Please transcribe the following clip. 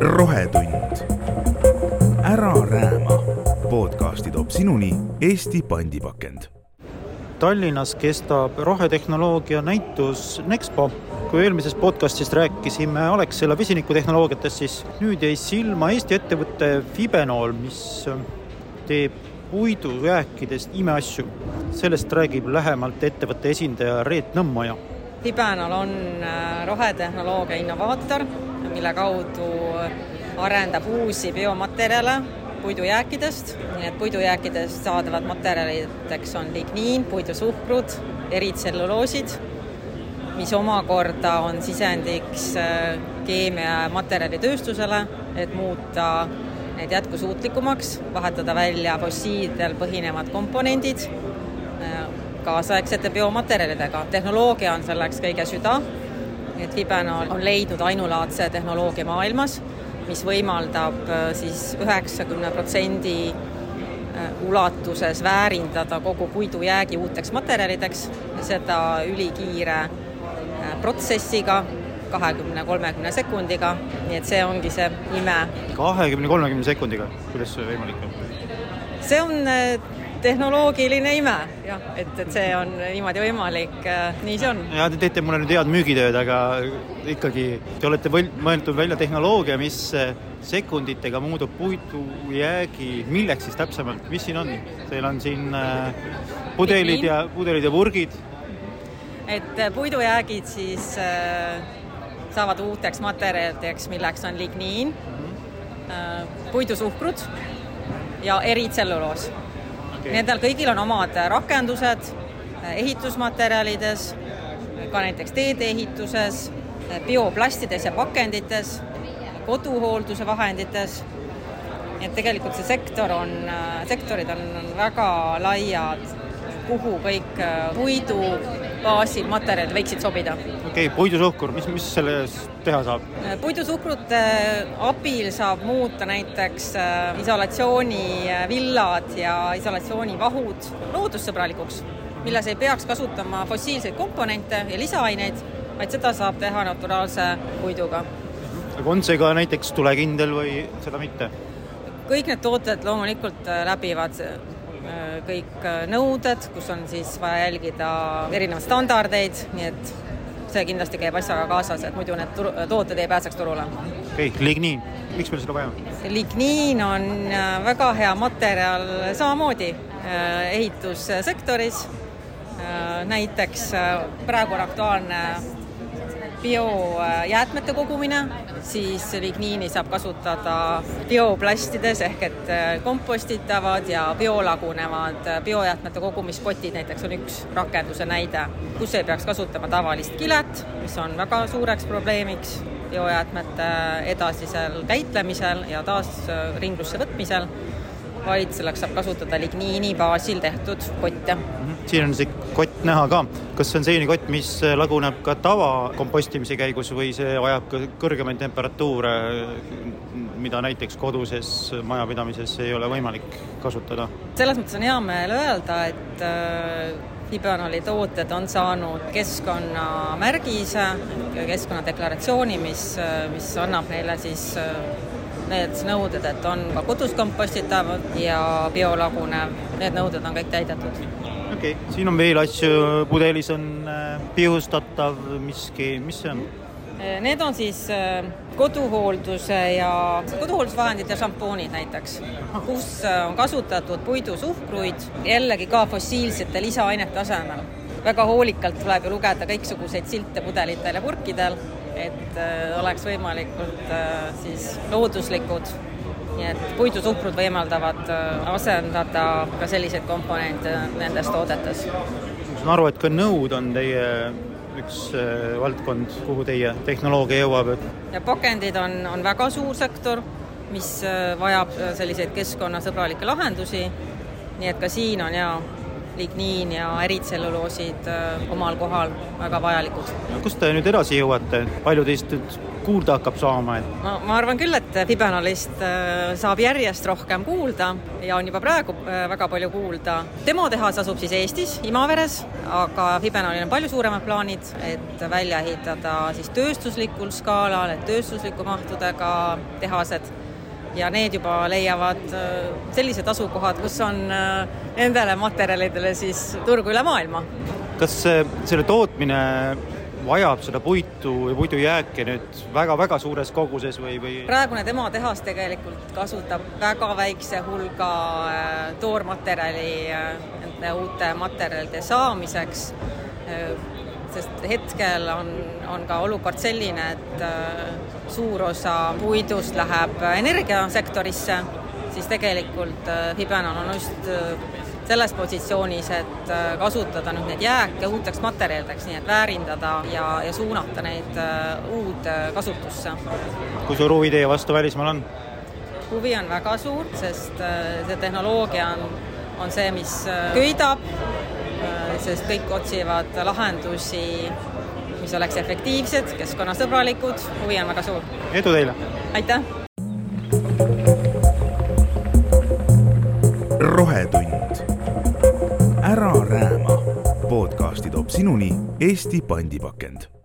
rohetund. ära rääma. podcasti toob sinuni Eesti pandipakend. Tallinnas kestab rohetehnoloogia näitus Nexpo. kui eelmises podcastis rääkisime Alexela vesinikutehnoloogiatest, siis nüüd jäi silma Eesti ettevõte Fibenol, mis teeb puidujääkidest imeasju. sellest räägib lähemalt ettevõtte esindaja Reet Nõmmoja. Fibenol on äh, rohetehnoloogia innovaator, mille kaudu arendab uusi biomaterjale puidujääkidest, nii et puidujääkidest saadavad materjalideks on ligniin, puidusuhkrud, eritselluloosid, mis omakorda on sisendiks äh, keemia- ja materjalitööstusele, et muuta need jätkusuutlikumaks, vahetada välja fossiilidel põhinevad komponendid äh, kaasaegsete biomaterjalidega. tehnoloogia on selleks kõige süda, et Fibenol on leidnud ainulaadse tehnoloogia maailmas mis võimaldab äh, siis üheksakümne protsendi äh, ulatuses väärindada kogu puidujäägi uuteks materjalideks, seda ülikiire äh, protsessiga, kahekümne, kolmekümne sekundiga, nii et see ongi see ime. kahekümne, kolmekümne sekundiga, kuidas see võimalik on? see on tehnoloogiline ime, jah, et, et see on niimoodi võimalik, nii see on. ja te teete mulle nüüd head müügitööd, aga ikkagi te olete võl-, mõeldud välja tehnoloogia, mis sekunditega muudab puidujäägi, milleks siis täpsemalt, mis siin on? Teil on siin äh, pudelid ja, pudelid ja purgid. et puidujäägid siis äh, saavad uuteks materjalideks, milleks on ligniin äh, puidusuhkrud ja eritselluloos. Nendel kõigil on omad rakendused ehitusmaterjalides, ka näiteks teedeehituses, bioplastides ja pakendites, koduhoolduse vahendites. nii et tegelikult see sektor on, sektorid on väga laiad, kuhu kõik puidu baasil materjalid võiksid sobida. okei okay,, puidusuhkur, mis, mis sellest teha saab? puidusuhkrute abil saab muuta näiteks äh, isolatsioonivillad äh, ja isolatsioonivahud loodussõbralikuks, milles ei peaks kasutama fossiilseid komponente ja lisaaineid, vaid seda saab teha naturaalse puiduga aga on see ka näiteks tulekindel või seda mitte? kõik need tooted loomulikult äh, läbivad äh, kõik äh, nõuded, kus on siis vaja jälgida erinevaid standardeid, nii et see kindlasti käib asjaga kaasas, et muidu need tooted ei pääseks turule. okei okay,, ligniin, miks meil seda vaja on? ligniin on väga hea materjal samamoodi ehitussektoris, näiteks praegu on aktuaalne biojäätmete kogumine, siis ligniini saab kasutada bioplastides ehk et äh, kompostitavad ja biolagunevad biojäätmete kogumispotid näiteks on üks rakenduse näide, kus ei peaks kasutama tavalist kilet, mis on väga suureks probleemiks biojäätmete edasisel käitlemisel ja taas äh, ringlusse võtmisel, vaid selleks saab kasutada ligniini baasil tehtud kotte. Mhm. siin on see kott näha ka, kas see on selline kott, mis laguneb ka tavakompostimise käigus või see vajab ka kõrgemaid temperatuure, mida näiteks koduses majapidamises ei ole võimalik kasutada? selles mõttes on hea meel öelda, et Libanoli äh, tooted on saanud keskkonnamärgise, keskkonnadeklaratsiooni, mis, mis annab neile siis äh, need nõuded, et on ka kodus kompostitav ja biolagunev, need nõuded on kõik täidetud. okei okay., siin on veel asju, pudelis on äh, pihustatav miski, mis see on? Äh, need on siis äh, koduhoolduse ja, koduhooldusvahendid ja šampoonid näiteks, kus on kasutatud puidusuhkruid jällegi ka fossiilsete lisaainete asemel. väga hoolikalt tuleb ju lugeda kõiksuguseid silte pudelitel ja purkidel et äh, oleks võimalikult äh, siis looduslikud. nii et puidusuhkrud võimaldavad äh, asendada ka selliseid komponente nendes toodetes. ma saan aru, et ka nõud on teie üks valdkond, kuhu teie tehnoloogia jõuab, ja pakendid on, on väga suur sektor, mis vajab selliseid keskkonnasõbralikke lahendusi, nii et ka siin on ja ligniin ja eritselluloosid omal kohal väga vajalikud. kust te nüüd edasi jõuate, palju teist nüüd kuulda hakkab saama, et? ma, ma arvan küll, et Fibenolist saab järjest rohkem kuulda ja on juba praegu väga palju kuulda. demotehas asub siis Eestis, Imaveres, aga Fibenolil on palju suuremad plaanid, et välja ehitada siis tööstuslikul skaalal, et tööstusliku mahtudega tehased ja need juba leiavad äh, sellised asukohad, kus on äh, nendele materjalidele siis turgu üle maailma. kas selle tootmine vajab seda puitu või puidujääke nüüd väga-väga suures koguses või, või? praegune tema tehas tegelikult kasutab väga väikse hulga äh, toormaterjali nende uute materjalide saamiseks sest hetkel on, on ka olukord selline, et äh, suur osa puidust läheb energiasektorisse, siis tegelikult äh, Fibenon on just äh, selles positsioonis, et kasutada nüüd neid jääke uuteks materjalideks, nii et väärindada ja, ja suunata neid uude kasutusse. kui suur huvi teie vastu välismaal on? huvi on väga suur, sest see tehnoloogia on, on see, mis köidab sest kõik otsivad lahendusi, mis oleks efektiivsed, keskkonnasõbralikud, huvi on väga suur. edu teile! aitäh! rohetund. ära rääma. podcasti toob sinuni Eesti pandipakend